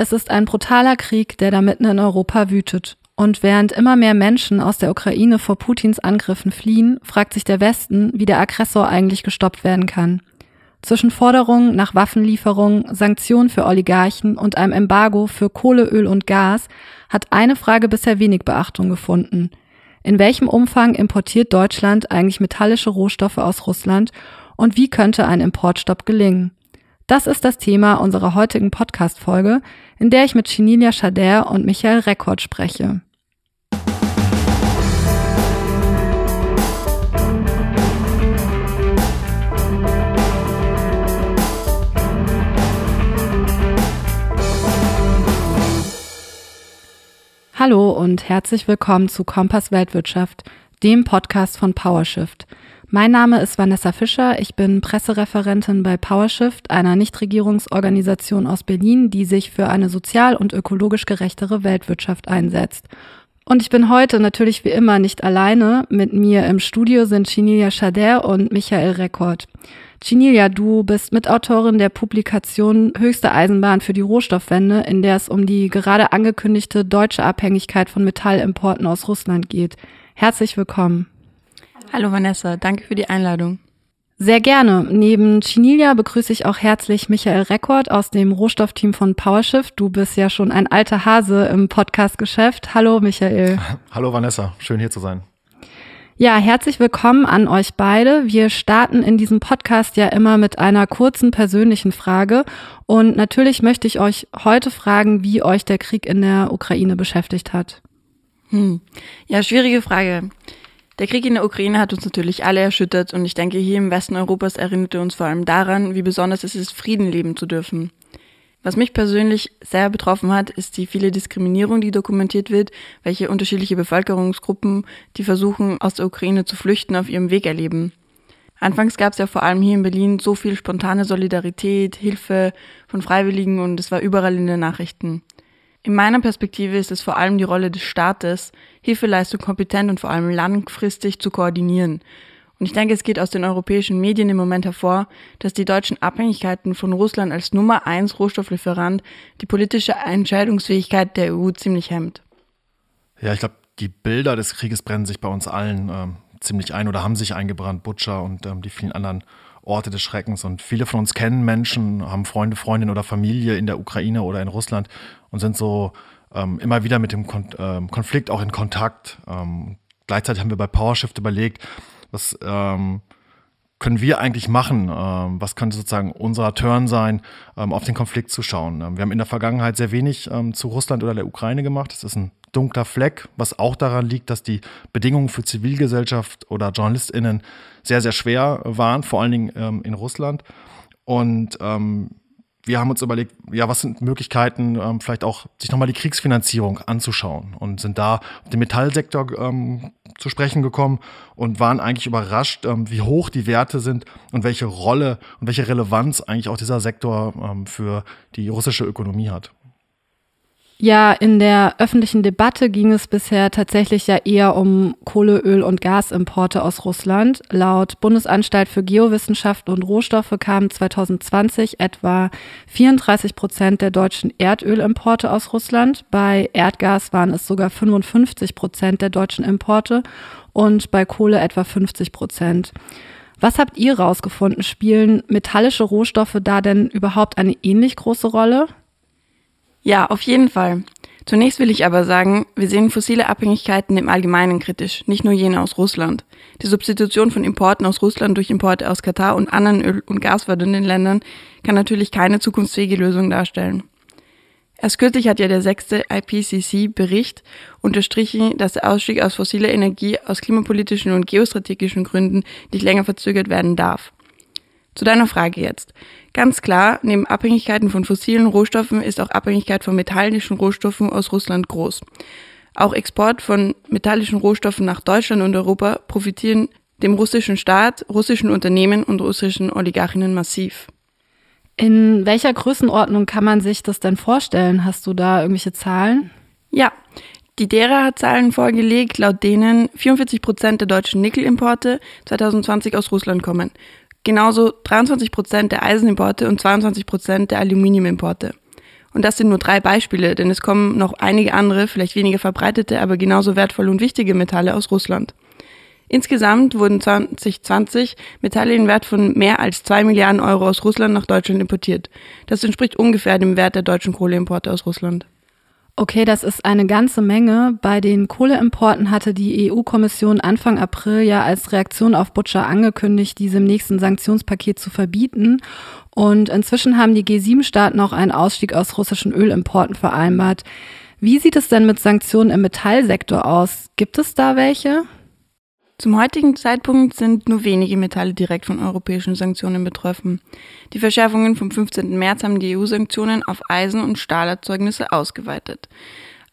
Es ist ein brutaler Krieg, der da mitten in Europa wütet. Und während immer mehr Menschen aus der Ukraine vor Putins Angriffen fliehen, fragt sich der Westen, wie der Aggressor eigentlich gestoppt werden kann. Zwischen Forderungen nach Waffenlieferungen, Sanktionen für Oligarchen und einem Embargo für Kohle, Öl und Gas hat eine Frage bisher wenig Beachtung gefunden. In welchem Umfang importiert Deutschland eigentlich metallische Rohstoffe aus Russland und wie könnte ein Importstopp gelingen? Das ist das Thema unserer heutigen Podcast-Folge, in der ich mit Chinilia Schader und Michael Rekord spreche. Hallo und herzlich willkommen zu Kompass Weltwirtschaft, dem Podcast von PowerShift. Mein Name ist Vanessa Fischer, ich bin Pressereferentin bei PowerShift, einer Nichtregierungsorganisation aus Berlin, die sich für eine sozial und ökologisch gerechtere Weltwirtschaft einsetzt. Und ich bin heute natürlich wie immer nicht alleine. Mit mir im Studio sind Chinilia Schader und Michael Rekord. Chinilia, du bist Mitautorin der Publikation Höchste Eisenbahn für die Rohstoffwende, in der es um die gerade angekündigte deutsche Abhängigkeit von Metallimporten aus Russland geht. Herzlich willkommen. Hallo Vanessa, danke für die Einladung. Sehr gerne. Neben Chinilia begrüße ich auch herzlich Michael Rekord aus dem Rohstoffteam von PowerShift. Du bist ja schon ein alter Hase im Podcast-Geschäft. Hallo Michael. Hallo Vanessa, schön hier zu sein. Ja, herzlich willkommen an euch beide. Wir starten in diesem Podcast ja immer mit einer kurzen persönlichen Frage. Und natürlich möchte ich euch heute fragen, wie euch der Krieg in der Ukraine beschäftigt hat. Hm. Ja, schwierige Frage. Der Krieg in der Ukraine hat uns natürlich alle erschüttert und ich denke, hier im Westen Europas erinnerte uns vor allem daran, wie besonders es ist, Frieden leben zu dürfen. Was mich persönlich sehr betroffen hat, ist die viele Diskriminierung, die dokumentiert wird, welche unterschiedliche Bevölkerungsgruppen, die versuchen, aus der Ukraine zu flüchten, auf ihrem Weg erleben. Anfangs gab es ja vor allem hier in Berlin so viel spontane Solidarität, Hilfe von Freiwilligen und es war überall in den Nachrichten. In meiner Perspektive ist es vor allem die Rolle des Staates, Hilfeleistung kompetent und vor allem langfristig zu koordinieren und ich denke, es geht aus den europäischen Medien im Moment hervor, dass die deutschen Abhängigkeiten von Russland als Nummer eins Rohstofflieferant die politische Entscheidungsfähigkeit der EU ziemlich hemmt. Ja, ich glaube, die Bilder des Krieges brennen sich bei uns allen ähm, ziemlich ein oder haben sich eingebrannt, Butcher und ähm, die vielen anderen Orte des Schreckens. Und viele von uns kennen Menschen, haben Freunde, Freundinnen oder Familie in der Ukraine oder in Russland und sind so ähm, immer wieder mit dem Kon ähm, Konflikt auch in Kontakt. Ähm, gleichzeitig haben wir bei PowerShift überlegt, was ähm, können wir eigentlich machen? Ähm, was könnte sozusagen unser Turn sein, ähm, auf den Konflikt zu schauen? Wir haben in der Vergangenheit sehr wenig zu Russland oder der Ukraine gemacht. Das ist ein dunkler Fleck, was auch daran liegt, dass die Bedingungen für Zivilgesellschaft oder JournalistInnen sehr, sehr schwer waren, vor allen Dingen ähm, in Russland. Und ähm, wir haben uns überlegt, ja, was sind Möglichkeiten, ähm, vielleicht auch sich nochmal die Kriegsfinanzierung anzuschauen und sind da auf den Metallsektor ähm, zu sprechen gekommen und waren eigentlich überrascht, ähm, wie hoch die Werte sind und welche Rolle und welche Relevanz eigentlich auch dieser Sektor ähm, für die russische Ökonomie hat. Ja, in der öffentlichen Debatte ging es bisher tatsächlich ja eher um Kohle, Öl und Gasimporte aus Russland. Laut Bundesanstalt für Geowissenschaft und Rohstoffe kamen 2020 etwa 34 Prozent der deutschen Erdölimporte aus Russland. Bei Erdgas waren es sogar 55 Prozent der deutschen Importe und bei Kohle etwa 50 Prozent. Was habt ihr rausgefunden? Spielen metallische Rohstoffe da denn überhaupt eine ähnlich große Rolle? Ja, auf jeden Fall. Zunächst will ich aber sagen, wir sehen fossile Abhängigkeiten im Allgemeinen kritisch, nicht nur jene aus Russland. Die Substitution von Importen aus Russland durch Importe aus Katar und anderen Öl- und gasfördernden Ländern kann natürlich keine zukunftsfähige Lösung darstellen. Erst kürzlich hat ja der sechste IPCC-Bericht unterstrichen, dass der Ausstieg aus fossiler Energie aus klimapolitischen und geostrategischen Gründen nicht länger verzögert werden darf. Zu deiner Frage jetzt. Ganz klar, neben Abhängigkeiten von fossilen Rohstoffen ist auch Abhängigkeit von metallischen Rohstoffen aus Russland groß. Auch Export von metallischen Rohstoffen nach Deutschland und Europa profitieren dem russischen Staat, russischen Unternehmen und russischen Oligarchinnen massiv. In welcher Größenordnung kann man sich das denn vorstellen? Hast du da irgendwelche Zahlen? Ja, die DERA hat Zahlen vorgelegt, laut denen 44 Prozent der deutschen Nickelimporte 2020 aus Russland kommen genauso 23 Prozent der Eisenimporte und 22 Prozent der Aluminiumimporte. Und das sind nur drei Beispiele, denn es kommen noch einige andere, vielleicht weniger verbreitete, aber genauso wertvolle und wichtige Metalle aus Russland. Insgesamt wurden 2020 Metalle in Wert von mehr als zwei Milliarden Euro aus Russland nach Deutschland importiert. Das entspricht ungefähr dem Wert der deutschen Kohleimporte aus Russland. Okay, das ist eine ganze Menge. Bei den Kohleimporten hatte die EU-Kommission Anfang April ja als Reaktion auf Butcher angekündigt, diese im nächsten Sanktionspaket zu verbieten. Und inzwischen haben die G7-Staaten auch einen Ausstieg aus russischen Ölimporten vereinbart. Wie sieht es denn mit Sanktionen im Metallsektor aus? Gibt es da welche? Zum heutigen Zeitpunkt sind nur wenige Metalle direkt von europäischen Sanktionen betroffen. Die Verschärfungen vom 15. März haben die EU-Sanktionen auf Eisen- und Stahlerzeugnisse ausgeweitet.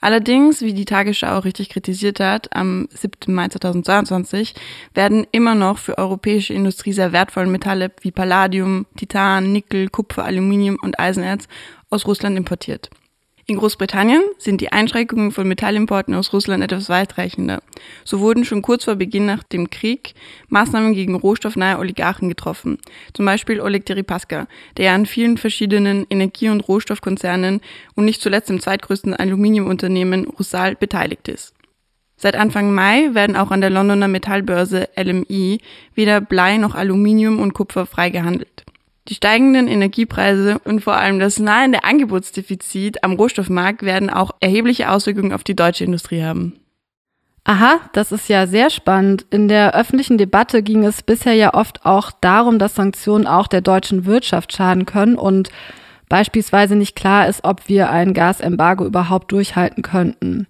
Allerdings, wie die Tagesschau auch richtig kritisiert hat, am 7. Mai 2022 werden immer noch für europäische Industrie sehr wertvolle Metalle wie Palladium, Titan, Nickel, Kupfer, Aluminium und Eisenerz aus Russland importiert. In Großbritannien sind die Einschränkungen von Metallimporten aus Russland etwas weitreichender. So wurden schon kurz vor Beginn nach dem Krieg Maßnahmen gegen rohstoffnahe Oligarchen getroffen. Zum Beispiel Oleg Deripaska, der an vielen verschiedenen Energie- und Rohstoffkonzernen und nicht zuletzt im zweitgrößten Aluminiumunternehmen Rusal beteiligt ist. Seit Anfang Mai werden auch an der Londoner Metallbörse LMI weder Blei noch Aluminium und Kupfer frei gehandelt. Die steigenden Energiepreise und vor allem das nahende Angebotsdefizit am Rohstoffmarkt werden auch erhebliche Auswirkungen auf die deutsche Industrie haben. Aha, das ist ja sehr spannend. In der öffentlichen Debatte ging es bisher ja oft auch darum, dass Sanktionen auch der deutschen Wirtschaft schaden können und beispielsweise nicht klar ist, ob wir ein Gasembargo überhaupt durchhalten könnten.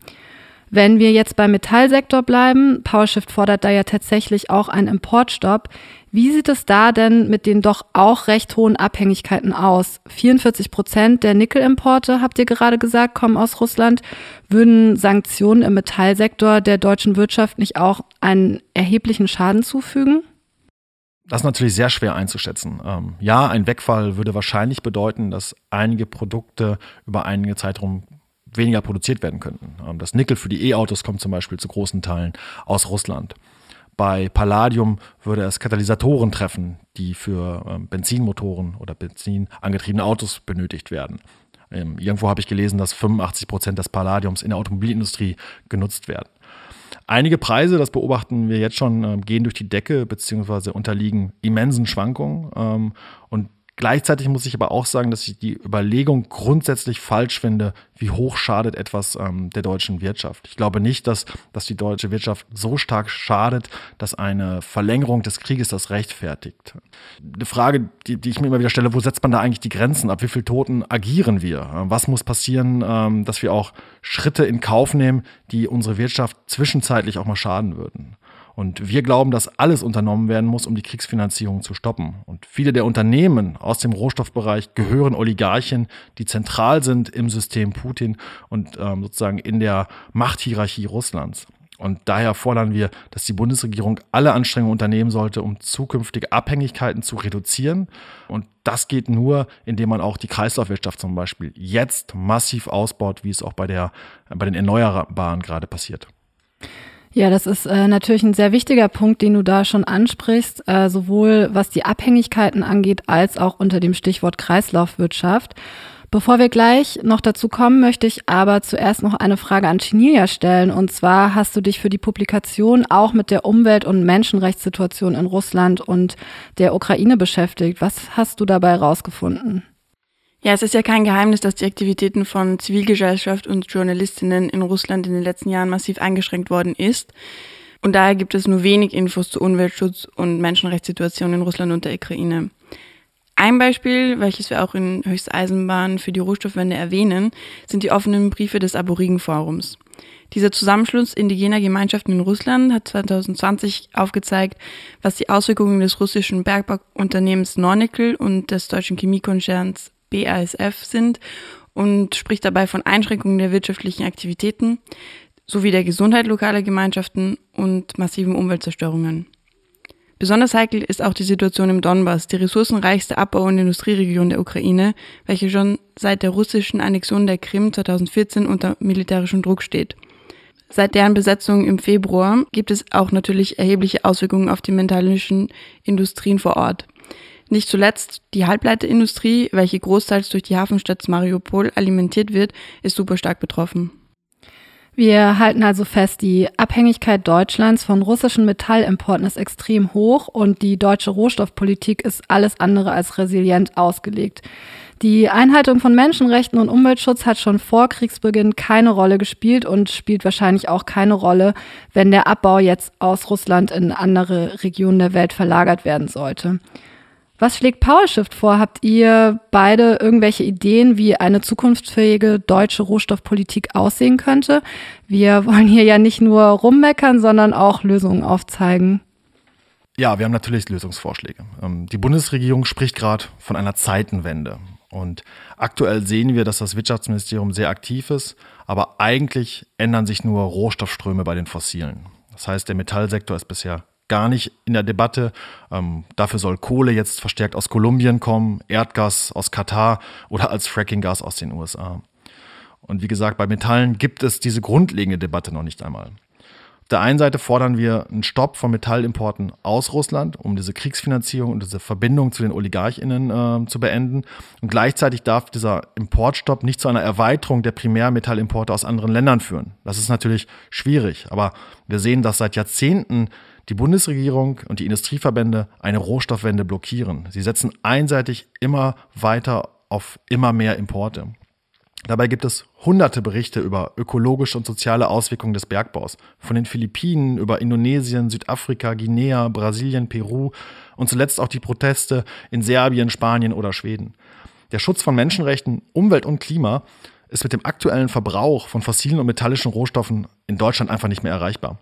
Wenn wir jetzt beim Metallsektor bleiben, PowerShift fordert da ja tatsächlich auch einen Importstopp. Wie sieht es da denn mit den doch auch recht hohen Abhängigkeiten aus? 44 Prozent der Nickelimporte, habt ihr gerade gesagt, kommen aus Russland. Würden Sanktionen im Metallsektor der deutschen Wirtschaft nicht auch einen erheblichen Schaden zufügen? Das ist natürlich sehr schwer einzuschätzen. Ähm, ja, ein Wegfall würde wahrscheinlich bedeuten, dass einige Produkte über einige Zeitraum weniger produziert werden könnten. Ähm, das Nickel für die E-Autos kommt zum Beispiel zu großen Teilen aus Russland. Bei Palladium würde es Katalysatoren treffen, die für ähm, Benzinmotoren oder benzinangetriebene Autos benötigt werden. Ähm, irgendwo habe ich gelesen, dass 85 Prozent des Palladiums in der Automobilindustrie genutzt werden. Einige Preise, das beobachten wir jetzt schon, gehen durch die Decke bzw. unterliegen immensen Schwankungen. und Gleichzeitig muss ich aber auch sagen, dass ich die Überlegung grundsätzlich falsch finde, wie hoch schadet etwas ähm, der deutschen Wirtschaft. Ich glaube nicht, dass, dass die deutsche Wirtschaft so stark schadet, dass eine Verlängerung des Krieges das rechtfertigt. Eine Frage, die, die ich mir immer wieder stelle, wo setzt man da eigentlich die Grenzen? Ab wie viel Toten agieren wir? Was muss passieren, ähm, dass wir auch Schritte in Kauf nehmen, die unsere Wirtschaft zwischenzeitlich auch mal schaden würden? Und wir glauben, dass alles unternommen werden muss, um die Kriegsfinanzierung zu stoppen. Und viele der Unternehmen aus dem Rohstoffbereich gehören Oligarchen, die zentral sind im System Putin und ähm, sozusagen in der Machthierarchie Russlands. Und daher fordern wir, dass die Bundesregierung alle Anstrengungen unternehmen sollte, um zukünftige Abhängigkeiten zu reduzieren. Und das geht nur, indem man auch die Kreislaufwirtschaft zum Beispiel jetzt massiv ausbaut, wie es auch bei, der, bei den Erneuerbaren gerade passiert. Ja, das ist äh, natürlich ein sehr wichtiger Punkt, den du da schon ansprichst, äh, sowohl was die Abhängigkeiten angeht, als auch unter dem Stichwort Kreislaufwirtschaft. Bevor wir gleich noch dazu kommen, möchte ich aber zuerst noch eine Frage an Chinilia stellen. Und zwar hast du dich für die Publikation auch mit der Umwelt- und Menschenrechtssituation in Russland und der Ukraine beschäftigt. Was hast du dabei herausgefunden? Ja, es ist ja kein Geheimnis, dass die Aktivitäten von Zivilgesellschaft und Journalistinnen in Russland in den letzten Jahren massiv eingeschränkt worden ist. Und daher gibt es nur wenig Infos zu Umweltschutz und Menschenrechtssituation in Russland und der Ukraine. Ein Beispiel, welches wir auch in Höchsteisenbahn für die Rohstoffwende erwähnen, sind die offenen Briefe des Aborigenforums. Dieser Zusammenschluss indigener Gemeinschaften in Russland hat 2020 aufgezeigt, was die Auswirkungen des russischen Bergbauunternehmens Nornickel und des deutschen Chemiekonzerns BASF sind und spricht dabei von Einschränkungen der wirtschaftlichen Aktivitäten sowie der Gesundheit lokaler Gemeinschaften und massiven Umweltzerstörungen. Besonders heikel ist auch die Situation im Donbass, die ressourcenreichste Abbau- und Industrieregion der Ukraine, welche schon seit der russischen Annexion der Krim 2014 unter militärischem Druck steht. Seit deren Besetzung im Februar gibt es auch natürlich erhebliche Auswirkungen auf die metallischen Industrien vor Ort. Nicht zuletzt die Halbleiterindustrie, welche großteils durch die Hafenstadt Mariupol alimentiert wird, ist super stark betroffen. Wir halten also fest, die Abhängigkeit Deutschlands von russischen Metallimporten ist extrem hoch und die deutsche Rohstoffpolitik ist alles andere als resilient ausgelegt. Die Einhaltung von Menschenrechten und Umweltschutz hat schon vor Kriegsbeginn keine Rolle gespielt und spielt wahrscheinlich auch keine Rolle, wenn der Abbau jetzt aus Russland in andere Regionen der Welt verlagert werden sollte. Was schlägt PowerShift vor? Habt ihr beide irgendwelche Ideen, wie eine zukunftsfähige deutsche Rohstoffpolitik aussehen könnte? Wir wollen hier ja nicht nur rummeckern, sondern auch Lösungen aufzeigen. Ja, wir haben natürlich Lösungsvorschläge. Ähm, die Bundesregierung spricht gerade von einer Zeitenwende. Und aktuell sehen wir, dass das Wirtschaftsministerium sehr aktiv ist, aber eigentlich ändern sich nur Rohstoffströme bei den Fossilen. Das heißt, der Metallsektor ist bisher gar nicht in der Debatte. Ähm, dafür soll Kohle jetzt verstärkt aus Kolumbien kommen, Erdgas aus Katar oder als Frackinggas aus den USA. Und wie gesagt, bei Metallen gibt es diese grundlegende Debatte noch nicht einmal. Auf der einen Seite fordern wir einen Stopp von Metallimporten aus Russland, um diese Kriegsfinanzierung und diese Verbindung zu den OligarchInnen äh, zu beenden. Und gleichzeitig darf dieser Importstopp nicht zu einer Erweiterung der Primärmetallimporte aus anderen Ländern führen. Das ist natürlich schwierig, aber wir sehen, dass seit Jahrzehnten die Bundesregierung und die Industrieverbände eine Rohstoffwende blockieren. Sie setzen einseitig immer weiter auf immer mehr Importe. Dabei gibt es hunderte Berichte über ökologische und soziale Auswirkungen des Bergbaus. Von den Philippinen über Indonesien, Südafrika, Guinea, Brasilien, Peru und zuletzt auch die Proteste in Serbien, Spanien oder Schweden. Der Schutz von Menschenrechten, Umwelt und Klima ist mit dem aktuellen Verbrauch von fossilen und metallischen Rohstoffen in Deutschland einfach nicht mehr erreichbar.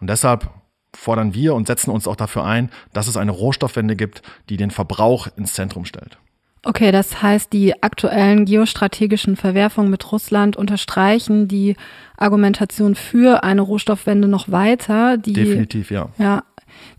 Und deshalb fordern wir und setzen uns auch dafür ein, dass es eine Rohstoffwende gibt, die den Verbrauch ins Zentrum stellt. Okay, das heißt, die aktuellen geostrategischen Verwerfungen mit Russland unterstreichen die Argumentation für eine Rohstoffwende noch weiter. Die, Definitiv, ja. Ja,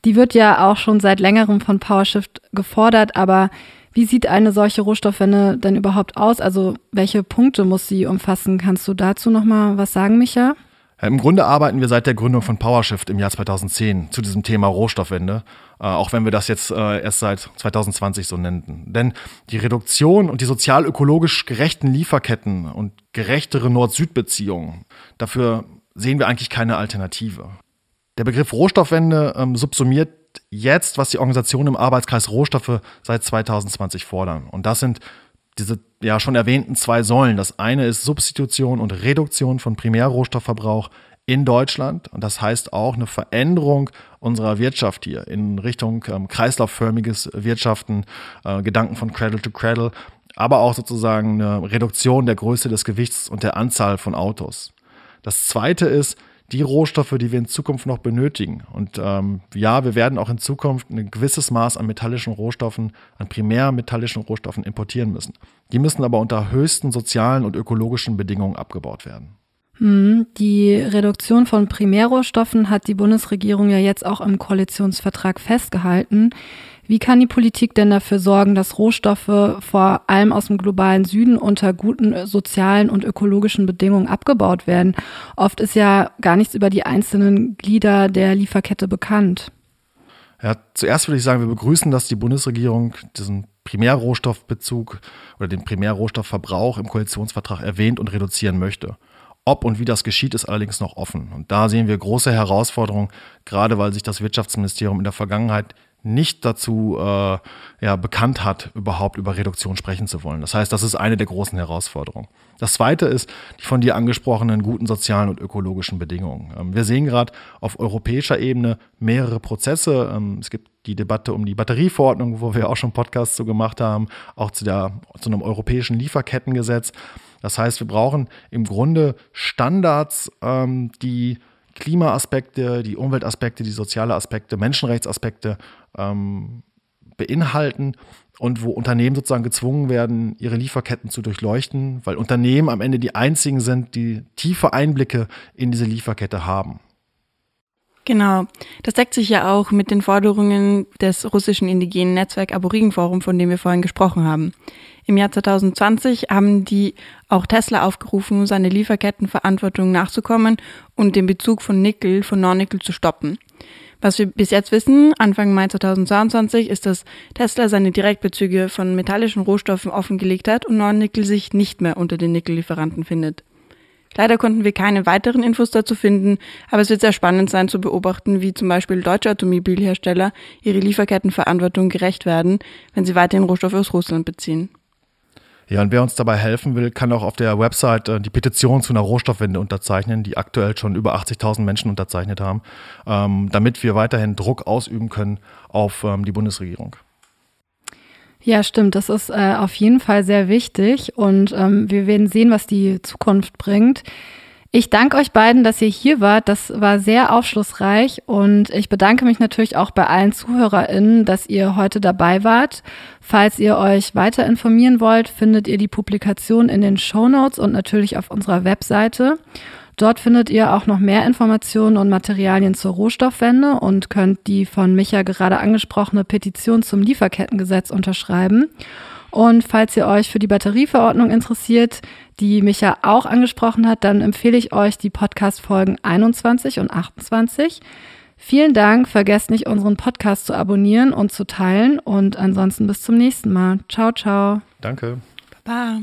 die wird ja auch schon seit längerem von PowerShift gefordert, aber wie sieht eine solche Rohstoffwende denn überhaupt aus? Also welche Punkte muss sie umfassen? Kannst du dazu noch mal was sagen, Micha? Im Grunde arbeiten wir seit der Gründung von PowerShift im Jahr 2010 zu diesem Thema Rohstoffwende, äh, auch wenn wir das jetzt äh, erst seit 2020 so nennen. Denn die Reduktion und die sozial-ökologisch gerechten Lieferketten und gerechtere Nord-Süd-Beziehungen, dafür sehen wir eigentlich keine Alternative. Der Begriff Rohstoffwende ähm, subsumiert jetzt, was die Organisationen im Arbeitskreis Rohstoffe seit 2020 fordern. Und das sind diese ja schon erwähnten zwei Säulen. Das eine ist Substitution und Reduktion von Primärrohstoffverbrauch in Deutschland. Und das heißt auch eine Veränderung unserer Wirtschaft hier in Richtung ähm, kreislaufförmiges Wirtschaften, äh, Gedanken von Cradle to Cradle, aber auch sozusagen eine Reduktion der Größe des Gewichts und der Anzahl von Autos. Das zweite ist die Rohstoffe, die wir in Zukunft noch benötigen. Und ähm, ja, wir werden auch in Zukunft ein gewisses Maß an metallischen Rohstoffen, an primärmetallischen Rohstoffen importieren müssen. Die müssen aber unter höchsten sozialen und ökologischen Bedingungen abgebaut werden. Hm, die Reduktion von Primärrohstoffen hat die Bundesregierung ja jetzt auch im Koalitionsvertrag festgehalten. Wie kann die Politik denn dafür sorgen, dass Rohstoffe vor allem aus dem globalen Süden unter guten sozialen und ökologischen Bedingungen abgebaut werden? Oft ist ja gar nichts über die einzelnen Glieder der Lieferkette bekannt. Ja, zuerst würde ich sagen, wir begrüßen, dass die Bundesregierung diesen Primärrohstoffbezug oder den Primärrohstoffverbrauch im Koalitionsvertrag erwähnt und reduzieren möchte. Ob und wie das geschieht, ist allerdings noch offen. Und da sehen wir große Herausforderungen, gerade weil sich das Wirtschaftsministerium in der Vergangenheit nicht dazu äh, ja, bekannt hat, überhaupt über Reduktion sprechen zu wollen. Das heißt, das ist eine der großen Herausforderungen. Das zweite ist die von dir angesprochenen guten sozialen und ökologischen Bedingungen. Ähm, wir sehen gerade auf europäischer Ebene mehrere Prozesse. Ähm, es gibt die Debatte um die Batterieverordnung, wo wir auch schon Podcasts zu gemacht haben, auch zu, der, zu einem europäischen Lieferkettengesetz. Das heißt, wir brauchen im Grunde Standards, ähm, die Klimaaspekte, die Umweltaspekte, die soziale Aspekte, Menschenrechtsaspekte ähm, beinhalten und wo Unternehmen sozusagen gezwungen werden, ihre Lieferketten zu durchleuchten, weil Unternehmen am Ende die einzigen sind, die tiefe Einblicke in diese Lieferkette haben. Genau. Das deckt sich ja auch mit den Forderungen des russischen indigenen Netzwerk Aborigenforum, von dem wir vorhin gesprochen haben. Im Jahr 2020 haben die auch Tesla aufgerufen, seine Lieferkettenverantwortung nachzukommen und den Bezug von Nickel von Non-Nickel zu stoppen. Was wir bis jetzt wissen, Anfang Mai 2022, ist, dass Tesla seine Direktbezüge von metallischen Rohstoffen offengelegt hat und Nordnickel sich nicht mehr unter den Nickellieferanten findet. Leider konnten wir keine weiteren Infos dazu finden, aber es wird sehr spannend sein zu beobachten, wie zum Beispiel deutsche Automobilhersteller ihre Lieferkettenverantwortung gerecht werden, wenn sie weiterhin Rohstoffe aus Russland beziehen. Ja, und wer uns dabei helfen will, kann auch auf der Website äh, die Petition zu einer Rohstoffwende unterzeichnen, die aktuell schon über 80.000 Menschen unterzeichnet haben, ähm, damit wir weiterhin Druck ausüben können auf ähm, die Bundesregierung. Ja, stimmt. Das ist äh, auf jeden Fall sehr wichtig und ähm, wir werden sehen, was die Zukunft bringt. Ich danke euch beiden, dass ihr hier wart. Das war sehr aufschlussreich und ich bedanke mich natürlich auch bei allen ZuhörerInnen, dass ihr heute dabei wart. Falls ihr euch weiter informieren wollt, findet ihr die Publikation in den Show Notes und natürlich auf unserer Webseite. Dort findet ihr auch noch mehr Informationen und Materialien zur Rohstoffwende und könnt die von Micha gerade angesprochene Petition zum Lieferkettengesetz unterschreiben. Und falls ihr euch für die Batterieverordnung interessiert, die Micha auch angesprochen hat, dann empfehle ich euch die Podcast-Folgen 21 und 28. Vielen Dank. Vergesst nicht, unseren Podcast zu abonnieren und zu teilen. Und ansonsten bis zum nächsten Mal. Ciao, ciao. Danke. Baba.